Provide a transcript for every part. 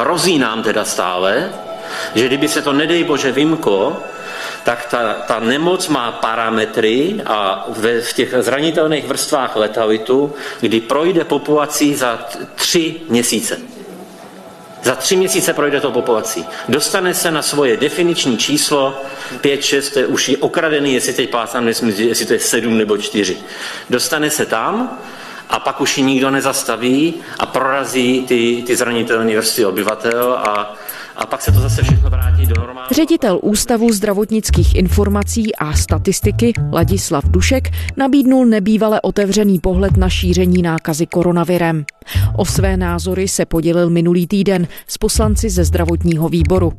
hrozí nám teda stále, že kdyby se to nedej bože vymklo, tak ta, ta nemoc má parametry a ve, v těch zranitelných vrstvách letalitu, kdy projde populací za tři měsíce. Za tři měsíce projde to populací. Dostane se na svoje definiční číslo 5, 6, to je už je okradený, jestli teď plácám, jestli to je 7 nebo 4. Dostane se tam a pak už ji nikdo nezastaví a prorazí ty, ty zranitelné vrstvy obyvatel a, a pak se to zase všechno vrátí do normálu. Ředitel Ústavu zdravotnických informací a statistiky Ladislav Dušek nabídnul nebývale otevřený pohled na šíření nákazy koronavirem. O své názory se podělil minulý týden s poslanci ze zdravotního výboru.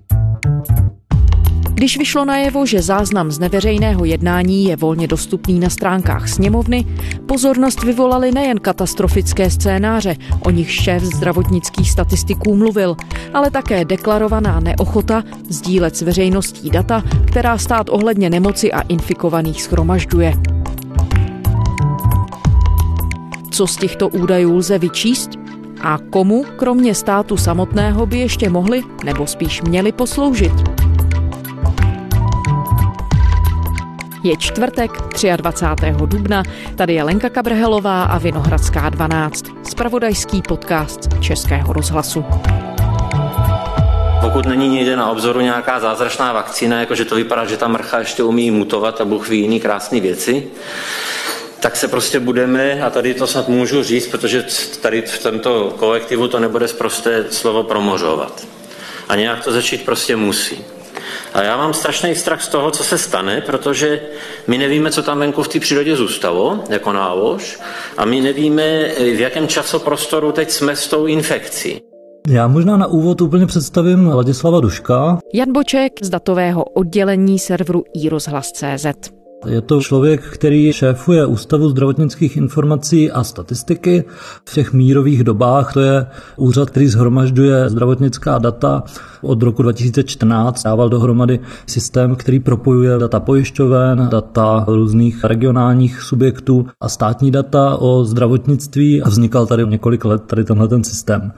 Když vyšlo najevo, že záznam z neveřejného jednání je volně dostupný na stránkách sněmovny, pozornost vyvolaly nejen katastrofické scénáře, o nich šéf zdravotnických statistiků mluvil, ale také deklarovaná neochota sdílet s veřejností data, která stát ohledně nemoci a infikovaných schromažďuje. Co z těchto údajů lze vyčíst? A komu, kromě státu samotného, by ještě mohli nebo spíš měli posloužit? Je čtvrtek 23. dubna, tady je Lenka Kabrhelová a Vinohradská 12, spravodajský podcast Českého rozhlasu. Pokud není někde na obzoru nějaká zázračná vakcína, jakože to vypadá, že ta mrcha ještě umí mutovat a Bůh ví jiný krásné věci, tak se prostě budeme, a tady to snad můžu říct, protože tady v tomto kolektivu to nebude zprosté slovo promořovat. A nějak to začít prostě musí. A já mám strašný strach z toho, co se stane, protože my nevíme, co tam venku v té přírodě zůstalo, jako nálož, a my nevíme, v jakém časoprostoru teď jsme s tou infekcí. Já možná na úvod úplně představím Ladislava Duška. Jan Boček z datového oddělení serveru iRozhlas.cz. Je to člověk, který šéfuje Ústavu zdravotnických informací a statistiky. V těch mírových dobách to je úřad, který zhromažďuje zdravotnická data. Od roku 2014 dával dohromady systém, který propojuje data pojišťoven, data různých regionálních subjektů a státní data o zdravotnictví a vznikal tady několik let tady tenhle ten systém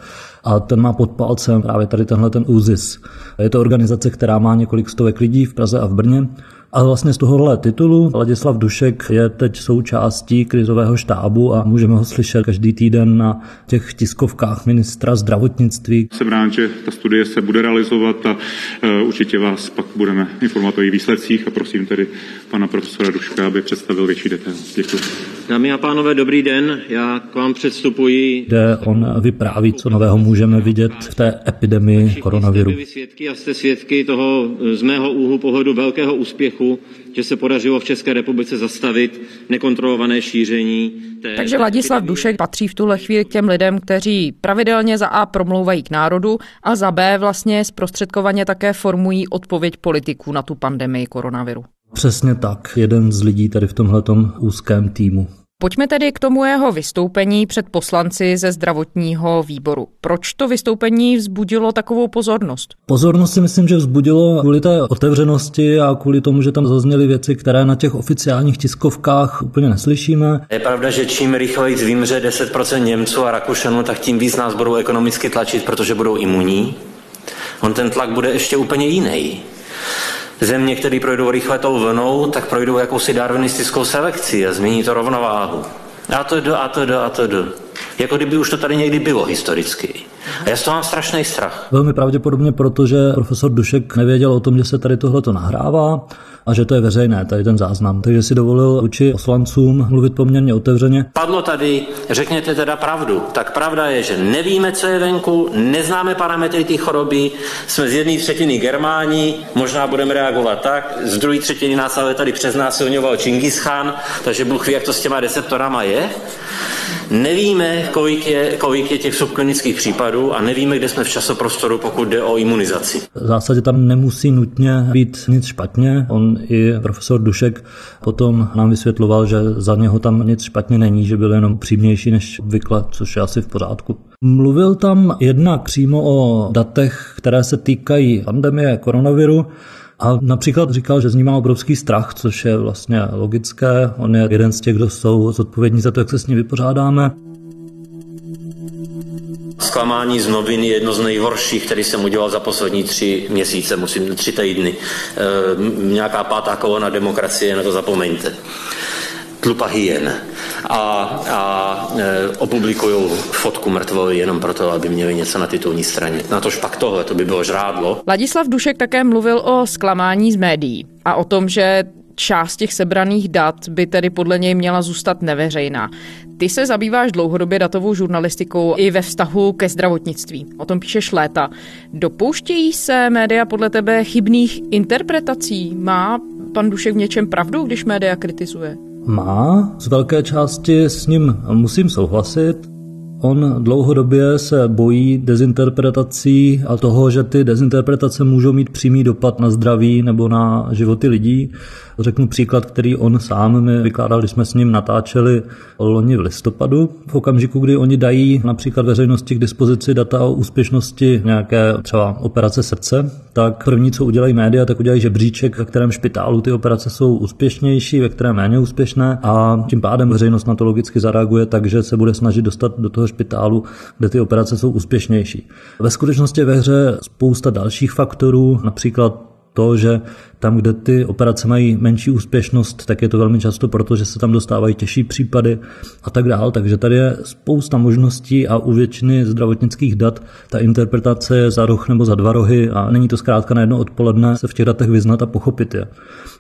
a ten má pod palcem právě tady tenhle ten ÚZIS. Je to organizace, která má několik stovek lidí v Praze a v Brně a vlastně z tohohle titulu Ladislav Dušek je teď součástí krizového štábu a můžeme ho slyšet každý týden na těch tiskovkách ministra zdravotnictví. Jsem rád, že ta studie se bude realizovat a uh, určitě vás pak budeme informovat o jejich výsledcích a prosím tedy pana profesora Duška, aby představil větší detail. Děkuji. Dámy a pánové, dobrý den. Já k vám předstupuji. Kde on vypráví, co nového můžeme vidět v té epidemii koronaviru. Jste svědky a jste svědky toho z mého úhlu pohledu velkého úspěchu, že se podařilo v České republice zastavit nekontrolované šíření. Té... Takže Vladislav Dušek patří v tuhle chvíli k těm lidem, kteří pravidelně za A promlouvají k národu a za B vlastně zprostředkovaně také formují odpověď politiků na tu pandemii koronaviru. Přesně tak, jeden z lidí tady v tomhletom úzkém týmu. Pojďme tedy k tomu jeho vystoupení před poslanci ze zdravotního výboru. Proč to vystoupení vzbudilo takovou pozornost? Pozornost si myslím, že vzbudilo kvůli té otevřenosti a kvůli tomu, že tam zazněly věci, které na těch oficiálních tiskovkách úplně neslyšíme. Je pravda, že čím rychleji vymře 10% Němců a Rakušanů, tak tím víc nás budou ekonomicky tlačit, protože budou imunní. On ten tlak bude ještě úplně jiný země, které projdou rychle tou vlnou, tak projdou jakousi darwinistickou selekci a změní to rovnováhu. A to do, a to do, a to do. Jako kdyby už to tady někdy bylo historicky. A já z toho mám strašný strach. Velmi pravděpodobně, protože profesor Dušek nevěděl o tom, že se tady tohle to nahrává a že to je veřejné, tady ten záznam. Takže si dovolil uči poslancům mluvit poměrně otevřeně. Padlo tady, řekněte teda pravdu. Tak pravda je, že nevíme, co je venku, neznáme parametry té choroby, jsme z jedné třetiny Germáni, možná budeme reagovat tak, z druhé třetiny nás ale tady přeznásilňoval Čingis Khan, takže Bůh ví, jak to s těma receptorama je. Nevíme, kolik je, kolik je těch subklinických případů a nevíme, kde jsme v časoprostoru, pokud jde o imunizaci. V zásadě tam nemusí nutně být nic špatně. On i profesor Dušek potom nám vysvětloval, že za něho tam nic špatně není, že byl jenom přímější než obvykle, což je asi v pořádku. Mluvil tam jednak přímo o datech, které se týkají pandemie koronaviru, a například říkal, že z ní má obrovský strach, což je vlastně logické. On je jeden z těch, kdo jsou zodpovědní za to, jak se s ní vypořádáme. Zklamání z novin je jedno z nejhorších, který jsem udělal za poslední tři měsíce, musím tři týdny. E, nějaká pátá kolona demokracie, na to zapomeňte tlupa hyen a, a e, opublikují fotku mrtvoly jenom proto, aby měli něco na titulní straně. Na tož pak tohle, to by bylo žrádlo. Ladislav Dušek také mluvil o zklamání z médií a o tom, že část těch sebraných dat by tedy podle něj měla zůstat neveřejná. Ty se zabýváš dlouhodobě datovou žurnalistikou i ve vztahu ke zdravotnictví. O tom píšeš léta. Dopouštějí se média podle tebe chybných interpretací? Má pan Dušek v něčem pravdu, když média kritizuje? Má, z velké části s ním musím souhlasit. On dlouhodobě se bojí dezinterpretací a toho, že ty dezinterpretace můžou mít přímý dopad na zdraví nebo na životy lidí. Řeknu příklad, který on sám mi vykládal, když jsme s ním natáčeli loni v listopadu. V okamžiku, kdy oni dají například veřejnosti k dispozici data o úspěšnosti nějaké třeba operace srdce, tak první, co udělají média, tak udělají žebříček, ve kterém špitálu ty operace jsou úspěšnější, ve kterém méně úspěšné a tím pádem veřejnost na to logicky zareaguje tak, že se bude snažit dostat do toho špitálu, kde ty operace jsou úspěšnější. Ve skutečnosti ve hře spousta dalších faktorů, například to, že tam, kde ty operace mají menší úspěšnost, tak je to velmi často proto, že se tam dostávají těžší případy a tak dál. Takže tady je spousta možností a u většiny zdravotnických dat ta interpretace je za roh nebo za dva rohy a není to zkrátka na jedno odpoledne se v těch datech vyznat a pochopit je.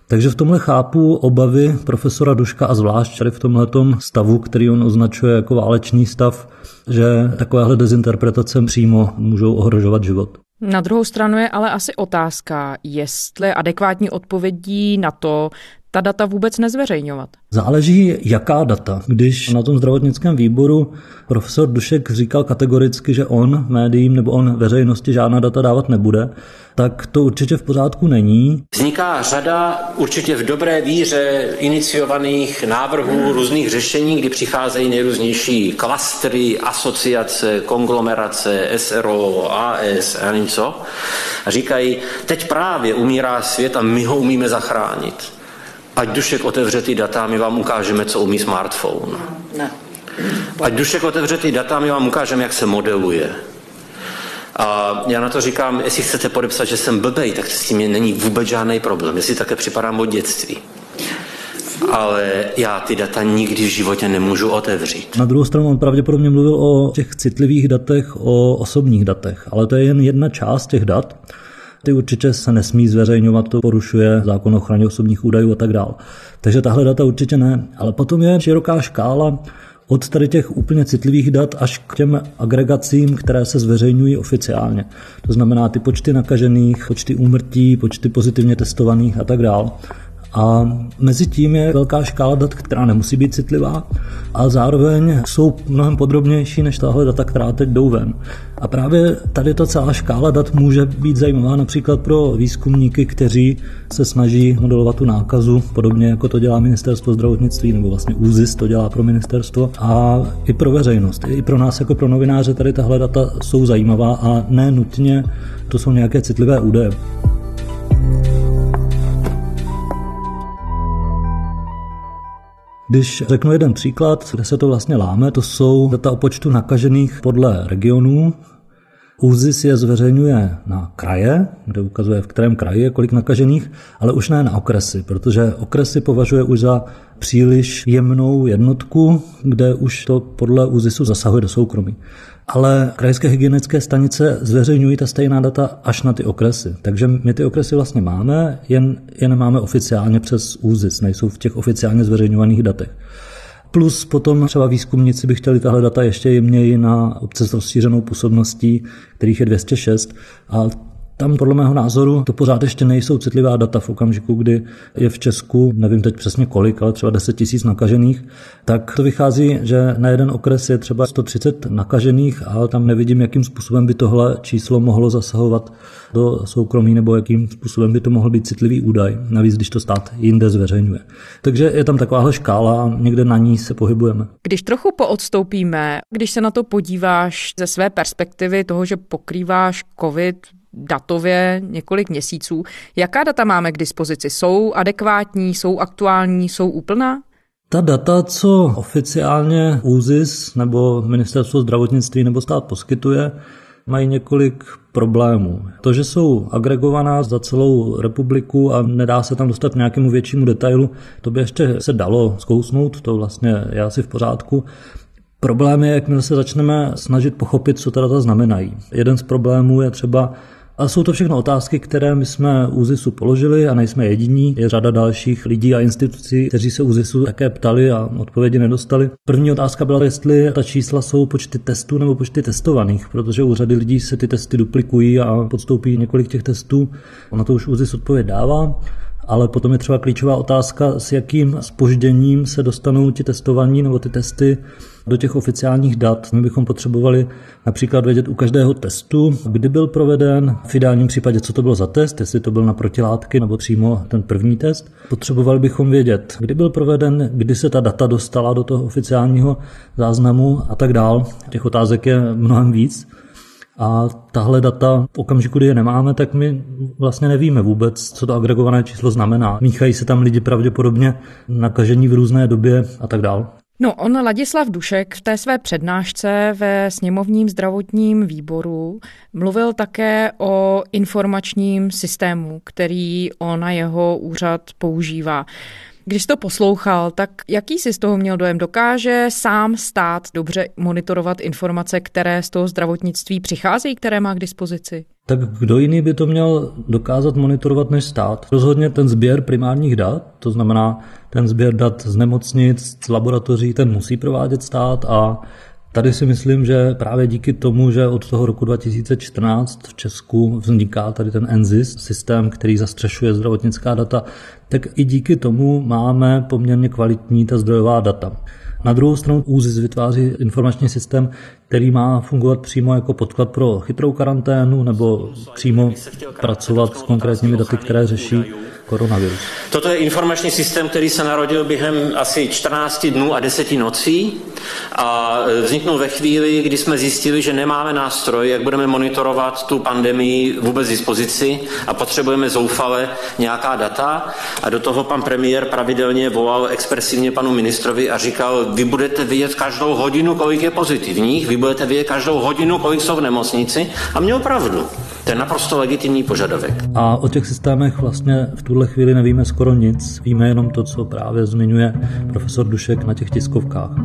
Takže v tomhle chápu obavy profesora Duška a zvlášť tady v tomhle stavu, který on označuje jako válečný stav, že takovéhle dezinterpretace přímo můžou ohrožovat život. Na druhou stranu je ale asi otázka, jestli adekvátní odpovědí na to ta data vůbec nezveřejňovat. Záleží, jaká data. Když na tom zdravotnickém výboru profesor Dušek říkal kategoricky, že on médiím nebo on veřejnosti žádná data dávat nebude, tak to určitě v pořádku není. Vzniká řada určitě v dobré víře iniciovaných návrhů různých řešení, kdy přicházejí nejrůznější klastry, asociace, konglomerace, SRO, AS a něco. A říkají, teď právě umírá svět a my ho umíme zachránit. Ať Dušek otevře ty data, my vám ukážeme, co umí smartphone. Ne. Ať Dušek otevře ty data, my vám ukážeme, jak se modeluje. A já na to říkám, jestli chcete podepsat, že jsem blbej, tak s tím není vůbec žádný problém. Jestli také připadám od dětství. Ale já ty data nikdy v životě nemůžu otevřít. Na druhou stranu on pravděpodobně mluvil o těch citlivých datech, o osobních datech, ale to je jen jedna část těch dat. Ty určitě se nesmí zveřejňovat, to porušuje zákon o ochraně osobních údajů a tak dále. Takže tahle data určitě ne. Ale potom je široká škála od tady těch úplně citlivých dat až k těm agregacím, které se zveřejňují oficiálně. To znamená ty počty nakažených, počty úmrtí, počty pozitivně testovaných a tak dále. A mezi tím je velká škála dat, která nemusí být citlivá, ale zároveň jsou mnohem podrobnější než tahle data, která teď jdou ven. A právě tady ta celá škála dat může být zajímavá například pro výzkumníky, kteří se snaží modelovat tu nákazu, podobně jako to dělá ministerstvo zdravotnictví, nebo vlastně ÚZIS to dělá pro ministerstvo, a i pro veřejnost. I pro nás jako pro novináře tady tahle data jsou zajímavá a ne nutně to jsou nějaké citlivé údaje. Když řeknu jeden příklad, kde se to vlastně láme, to jsou data o počtu nakažených podle regionů. ÚZIS je zveřejňuje na kraje, kde ukazuje, v kterém kraji je kolik nakažených, ale už ne na okresy, protože okresy považuje už za příliš jemnou jednotku, kde už to podle ÚZISu zasahuje do soukromí ale krajské hygienické stanice zveřejňují ta stejná data až na ty okresy. Takže my ty okresy vlastně máme, jen je nemáme oficiálně přes ÚZIS, nejsou v těch oficiálně zveřejňovaných datech. Plus potom třeba výzkumníci by chtěli tahle data ještě jemněji na obce s rozšířenou působností, kterých je 206 a tam podle mého názoru to pořád ještě nejsou citlivá data v okamžiku, kdy je v Česku, nevím teď přesně kolik, ale třeba 10 tisíc nakažených, tak to vychází, že na jeden okres je třeba 130 nakažených, ale tam nevidím, jakým způsobem by tohle číslo mohlo zasahovat do soukromí nebo jakým způsobem by to mohl být citlivý údaj, navíc když to stát jinde zveřejňuje. Takže je tam takováhle škála a někde na ní se pohybujeme. Když trochu poodstoupíme, když se na to podíváš ze své perspektivy toho, že pokrýváš COVID, datově několik měsíců. Jaká data máme k dispozici? Jsou adekvátní, jsou aktuální, jsou úplná? Ta data, co oficiálně ÚZIS nebo Ministerstvo zdravotnictví nebo stát poskytuje, mají několik problémů. To, že jsou agregovaná za celou republiku a nedá se tam dostat nějakému většímu detailu, to by ještě se dalo zkousnout, to vlastně je asi v pořádku. Problém je, jakmile se začneme snažit pochopit, co ta data znamenají. Jeden z problémů je třeba a jsou to všechno otázky, které my jsme ÚZISu položili a nejsme jediní. Je řada dalších lidí a institucí, kteří se ÚZISu také ptali a odpovědi nedostali. První otázka byla, jestli ta čísla jsou počty testů nebo počty testovaných, protože u řady lidí se ty testy duplikují a podstoupí několik těch testů. Ona to už ÚZIS odpověď dává ale potom je třeba klíčová otázka, s jakým spožděním se dostanou ti testovaní nebo ty testy do těch oficiálních dat. My bychom potřebovali například vědět u každého testu, kdy byl proveden, v ideálním případě, co to bylo za test, jestli to byl na protilátky nebo přímo ten první test. Potřebovali bychom vědět, kdy byl proveden, kdy se ta data dostala do toho oficiálního záznamu a tak dál. Těch otázek je mnohem víc. A tahle data v okamžiku, kdy je nemáme, tak my vlastně nevíme vůbec, co to agregované číslo znamená. Míchají se tam lidi pravděpodobně nakažení v různé době a tak dále. No, on Ladislav Dušek v té své přednášce ve sněmovním zdravotním výboru mluvil také o informačním systému, který on na jeho úřad používá. Když to poslouchal, tak jaký si z toho měl dojem? Dokáže sám stát dobře monitorovat informace, které z toho zdravotnictví přicházejí, které má k dispozici? Tak kdo jiný by to měl dokázat monitorovat než stát? Rozhodně ten sběr primárních dat, to znamená ten sběr dat z nemocnic, z laboratoří, ten musí provádět stát a Tady si myslím, že právě díky tomu, že od toho roku 2014 v Česku vzniká tady ten NZIS, systém, který zastřešuje zdravotnická data, tak i díky tomu máme poměrně kvalitní ta zdrojová data. Na druhou stranu ÚZIS vytváří informační systém, který má fungovat přímo jako podklad pro chytrou karanténu nebo přímo pracovat s konkrétními daty, které řeší koronavirus. Toto je informační systém, který se narodil během asi 14 dnů a 10 nocí a vzniknul ve chvíli, kdy jsme zjistili, že nemáme nástroj, jak budeme monitorovat tu pandemii vůbec dispozici a potřebujeme zoufale nějaká data a do toho pan premiér pravidelně volal expresivně panu ministrovi a říkal, vy budete vidět každou hodinu, kolik je pozitivních, vy budete vědět každou hodinu, kolik jsou v nemocnici a měl pravdu. To je naprosto legitimní požadavek. A o těch systémech vlastně v tuhle chvíli nevíme skoro nic. Víme jenom to, co právě zmiňuje profesor Dušek na těch tiskovkách.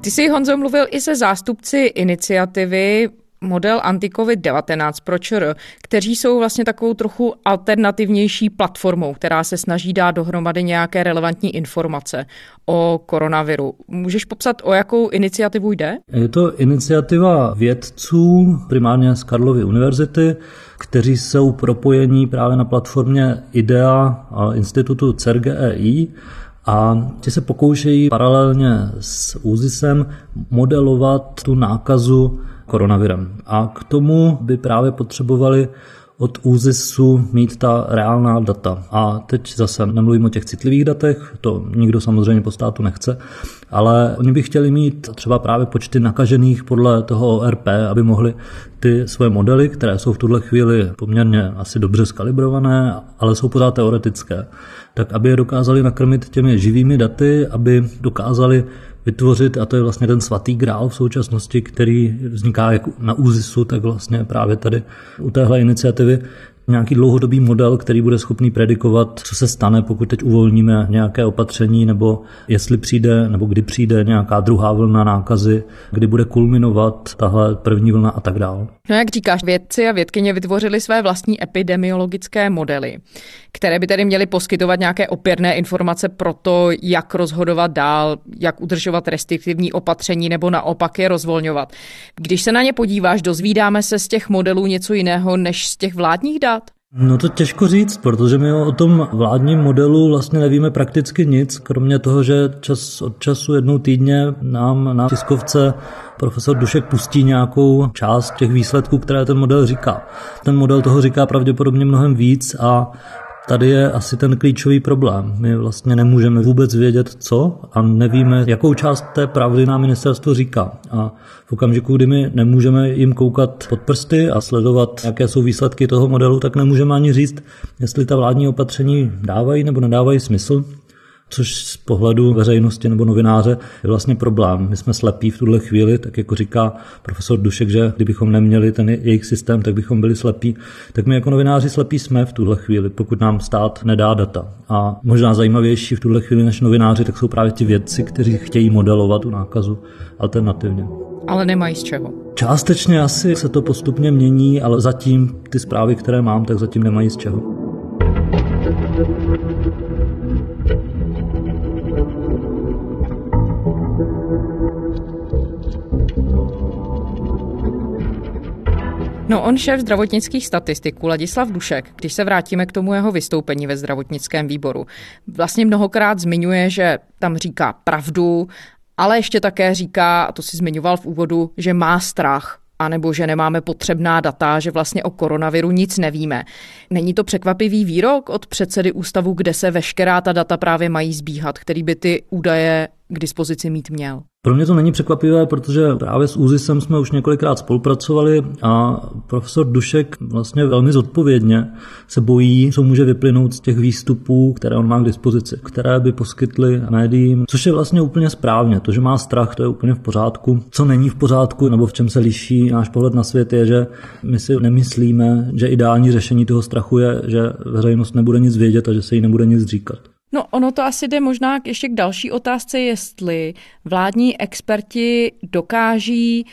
Ty jsi, Honzo, mluvil i se zástupci iniciativy model anti-COVID-19 pro ČR, kteří jsou vlastně takovou trochu alternativnější platformou, která se snaží dát dohromady nějaké relevantní informace o koronaviru. Můžeš popsat, o jakou iniciativu jde? Je to iniciativa vědců, primárně z Karlovy univerzity, kteří jsou propojení právě na platformě IDEA a institutu CERGEI a ti se pokoušejí paralelně s ÚZISem modelovat tu nákazu koronavirem. A k tomu by právě potřebovali od ÚZISu mít ta reálná data. A teď zase nemluvím o těch citlivých datech, to nikdo samozřejmě po státu nechce, ale oni by chtěli mít třeba právě počty nakažených podle toho ORP, aby mohli ty svoje modely, které jsou v tuhle chvíli poměrně asi dobře skalibrované, ale jsou pořád teoretické, tak aby je dokázali nakrmit těmi živými daty, aby dokázali vytvořit, a to je vlastně ten svatý grál v současnosti, který vzniká jak na ÚZISu, tak vlastně právě tady u téhle iniciativy, nějaký dlouhodobý model, který bude schopný predikovat, co se stane, pokud teď uvolníme nějaké opatření, nebo jestli přijde, nebo kdy přijde nějaká druhá vlna nákazy, kdy bude kulminovat tahle první vlna a tak dále. No jak říkáš, vědci a vědkyně vytvořili své vlastní epidemiologické modely, které by tedy měly poskytovat nějaké opěrné informace pro to, jak rozhodovat dál, jak udržovat restriktivní opatření nebo naopak je rozvolňovat. Když se na ně podíváš, dozvídáme se z těch modelů něco jiného než z těch vládních dat? No to těžko říct, protože my o tom vládním modelu vlastně nevíme prakticky nic, kromě toho, že čas od času jednou týdně nám na tiskovce profesor Dušek pustí nějakou část těch výsledků, které ten model říká. Ten model toho říká pravděpodobně mnohem víc a Tady je asi ten klíčový problém. My vlastně nemůžeme vůbec vědět, co a nevíme, jakou část té pravdy nám ministerstvo říká. A v okamžiku, kdy my nemůžeme jim koukat pod prsty a sledovat, jaké jsou výsledky toho modelu, tak nemůžeme ani říct, jestli ta vládní opatření dávají nebo nedávají smysl což z pohledu veřejnosti nebo novináře je vlastně problém. My jsme slepí v tuhle chvíli, tak jako říká profesor Dušek, že kdybychom neměli ten jejich systém, tak bychom byli slepí. Tak my jako novináři slepí jsme v tuhle chvíli, pokud nám stát nedá data. A možná zajímavější v tuhle chvíli než novináři, tak jsou právě ti vědci, kteří chtějí modelovat tu nákazu alternativně. Ale nemají z čeho. Částečně asi se to postupně mění, ale zatím ty zprávy, které mám, tak zatím nemají z čeho. No on šéf zdravotnických statistiků Ladislav Dušek, když se vrátíme k tomu jeho vystoupení ve zdravotnickém výboru, vlastně mnohokrát zmiňuje, že tam říká pravdu, ale ještě také říká, a to si zmiňoval v úvodu, že má strach anebo že nemáme potřebná data, že vlastně o koronaviru nic nevíme. Není to překvapivý výrok od předsedy ústavu, kde se veškerá ta data právě mají zbíhat, který by ty údaje k dispozici mít měl? Pro mě to není překvapivé, protože právě s ÚZISem jsme už několikrát spolupracovali a profesor Dušek vlastně velmi zodpovědně se bojí, co může vyplynout z těch výstupů, které on má k dispozici, které by poskytly médiím, což je vlastně úplně správně. To, že má strach, to je úplně v pořádku. Co není v pořádku, nebo v čem se liší náš pohled na svět, je, že my si nemyslíme, že ideální řešení toho strachu je, že veřejnost nebude nic vědět a že se jí nebude nic říkat. No ono to asi jde možná ještě k další otázce, jestli vládní experti dokáží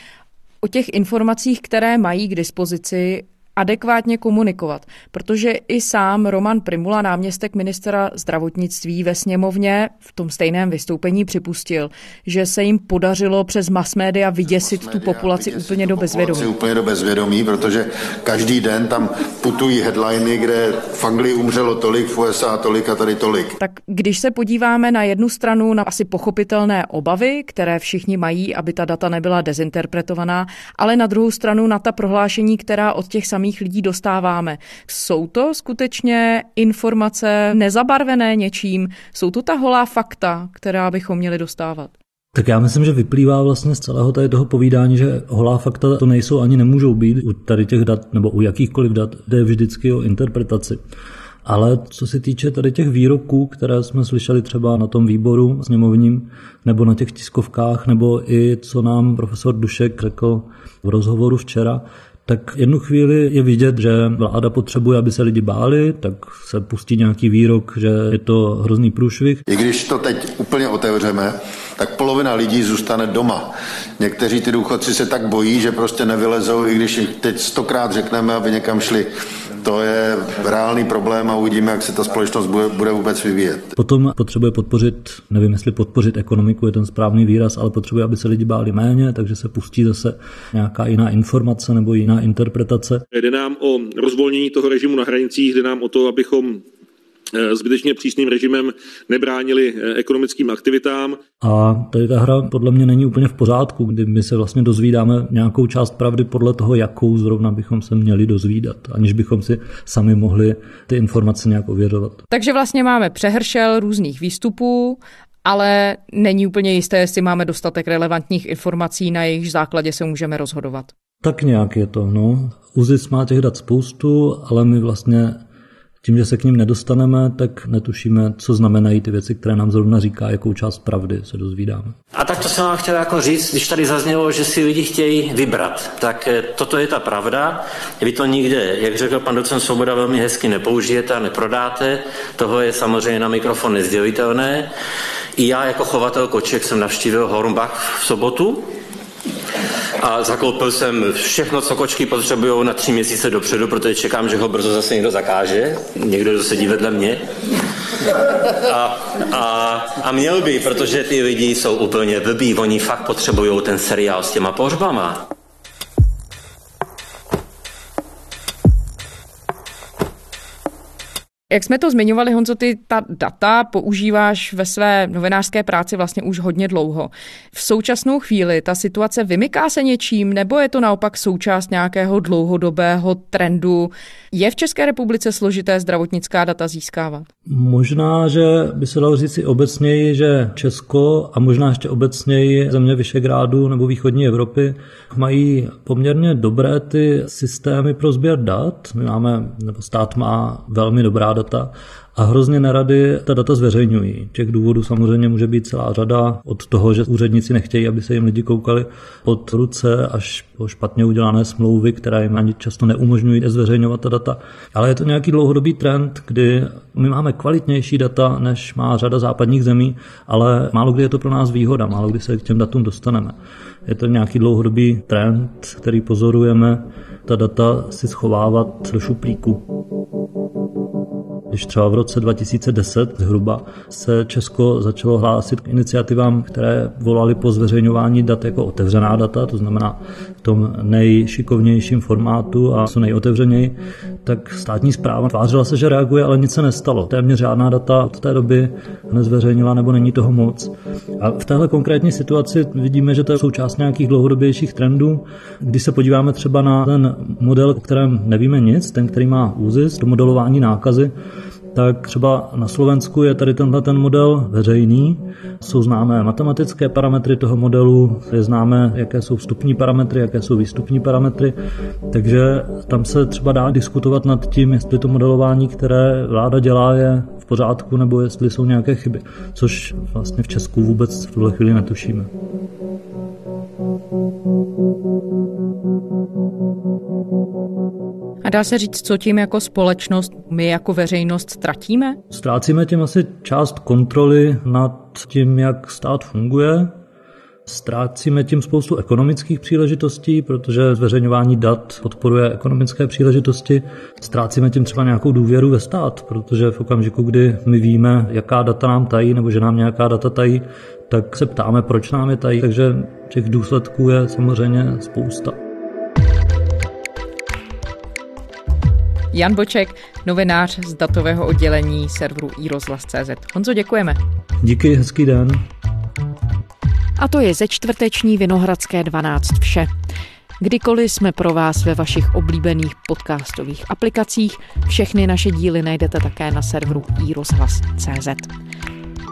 o těch informacích, které mají k dispozici, adekvátně komunikovat, protože i sám Roman Primula, náměstek ministra zdravotnictví ve sněmovně v tom stejném vystoupení připustil, že se jim podařilo přes mass media vyděsit tu populaci vyděsit úplně do bezvědomí. Úplně do bezvědomí, protože každý den tam putují headliny, kde v Anglii umřelo tolik, v USA tolik a tady tolik. Tak když se podíváme na jednu stranu na asi pochopitelné obavy, které všichni mají, aby ta data nebyla dezinterpretovaná, ale na druhou stranu na ta prohlášení, která od těch samých samých lidí dostáváme. Jsou to skutečně informace nezabarvené něčím? Jsou to ta holá fakta, která bychom měli dostávat? Tak já myslím, že vyplývá vlastně z celého tady toho povídání, že holá fakta to nejsou ani nemůžou být u tady těch dat nebo u jakýchkoliv dat, jde vždycky o interpretaci. Ale co se týče tady těch výroků, které jsme slyšeli třeba na tom výboru sněmovním, nebo na těch tiskovkách, nebo i co nám profesor Dušek řekl v rozhovoru včera, tak jednu chvíli je vidět, že vláda potřebuje, aby se lidi báli, tak se pustí nějaký výrok, že je to hrozný průšvih. I když to teď úplně otevřeme, tak polovina lidí zůstane doma. Někteří ty důchodci se tak bojí, že prostě nevylezou, i když teď stokrát řekneme, aby někam šli to je reálný problém a uvidíme, jak se ta společnost bude, bude vůbec vyvíjet. Potom potřebuje podpořit, nevím, jestli podpořit ekonomiku je ten správný výraz, ale potřebuje, aby se lidi báli méně, takže se pustí zase nějaká jiná informace nebo jiná interpretace. Jde nám o rozvolnění toho režimu na hranicích, jde nám o to, abychom zbytečně přísným režimem nebránili eh, ekonomickým aktivitám. A tady ta hra podle mě není úplně v pořádku, kdy my se vlastně dozvídáme nějakou část pravdy podle toho, jakou zrovna bychom se měli dozvídat, aniž bychom si sami mohli ty informace nějak ověřovat. Takže vlastně máme přehršel různých výstupů ale není úplně jisté, jestli máme dostatek relevantních informací, na jejich základě se můžeme rozhodovat. Tak nějak je to, no. UZIS má těch dat spoustu, ale my vlastně tím, že se k ním nedostaneme, tak netušíme, co znamenají ty věci, které nám zrovna říká, jakou část pravdy se dozvídáme. A tak to jsem vám chtěl jako říct, když tady zaznělo, že si lidi chtějí vybrat, tak eh, toto je ta pravda. Vy to nikde, jak řekl pan docent Svoboda, velmi hezky nepoužijete a neprodáte. Toho je samozřejmě na mikrofon nezdělitelné. I já jako chovatel koček jsem navštívil Hornbach v sobotu a zakoupil jsem všechno, co kočky potřebují na tři měsíce dopředu, protože čekám, že ho brzo zase někdo zakáže, někdo, kdo sedí vedle mě. A, a, a měl by, protože ty lidi jsou úplně blbí, oni fakt potřebují ten seriál s těma pohřbama. Jak jsme to zmiňovali, Honzo, ty ta data používáš ve své novinářské práci vlastně už hodně dlouho. V současnou chvíli ta situace vymyká se něčím, nebo je to naopak součást nějakého dlouhodobého trendu? Je v České republice složité zdravotnická data získávat? Možná, že by se dalo říct si obecněji, že Česko a možná ještě obecněji země Vyšegrádu nebo východní Evropy mají poměrně dobré ty systémy pro sběr dat. My máme, nebo stát má velmi dobrá data a hrozně nerady ta data zveřejňují. Těch důvodů samozřejmě může být celá řada od toho, že úředníci nechtějí, aby se jim lidi koukali pod ruce, až po špatně udělané smlouvy, které jim ani často neumožňují zveřejňovat ta data. Ale je to nějaký dlouhodobý trend, kdy my máme kvalitnější data, než má řada západních zemí, ale málo kdy je to pro nás výhoda, málo kdy se k těm datům dostaneme. Je to nějaký dlouhodobý trend, který pozorujeme, ta data si schovávat do šuplíku. Když třeba v roce 2010 zhruba se Česko začalo hlásit k iniciativám, které volaly po zveřejňování dat jako otevřená data, to znamená tom nejšikovnějším formátu a co nejotevřeněji, tak státní zpráva tvářila se, že reaguje, ale nic se nestalo. Téměř žádná data od té doby nezveřejnila nebo není toho moc. A v téhle konkrétní situaci vidíme, že to je součást nějakých dlouhodobějších trendů. Když se podíváme třeba na ten model, o kterém nevíme nic, ten, který má ÚZIS, to modelování nákazy, tak třeba na Slovensku je tady tenhle ten model veřejný. Jsou známé matematické parametry toho modelu, je známé, jaké jsou vstupní parametry, jaké jsou výstupní parametry, takže tam se třeba dá diskutovat nad tím, jestli to modelování, které vláda dělá, je v pořádku, nebo jestli jsou nějaké chyby, což vlastně v Česku vůbec v tuhle chvíli netušíme. Dá se říct, co tím jako společnost, my jako veřejnost ztratíme? Ztrácíme tím asi část kontroly nad tím, jak stát funguje. Ztrácíme tím spoustu ekonomických příležitostí, protože zveřejňování dat podporuje ekonomické příležitosti. Ztrácíme tím třeba nějakou důvěru ve stát, protože v okamžiku, kdy my víme, jaká data nám tají, nebo že nám nějaká data tají, tak se ptáme, proč nám je tají. Takže těch důsledků je samozřejmě spousta. Jan Boček, novinář z datového oddělení serveru iRozhlas.cz. Honzo, děkujeme. Díky, hezký den. A to je ze čtvrteční Vinohradské 12 vše. Kdykoliv jsme pro vás ve vašich oblíbených podcastových aplikacích, všechny naše díly najdete také na serveru iRozhlas.cz.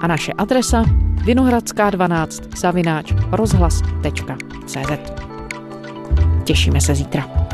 A naše adresa vinohradská 12 zavináč rozhlas.cz. Těšíme se zítra.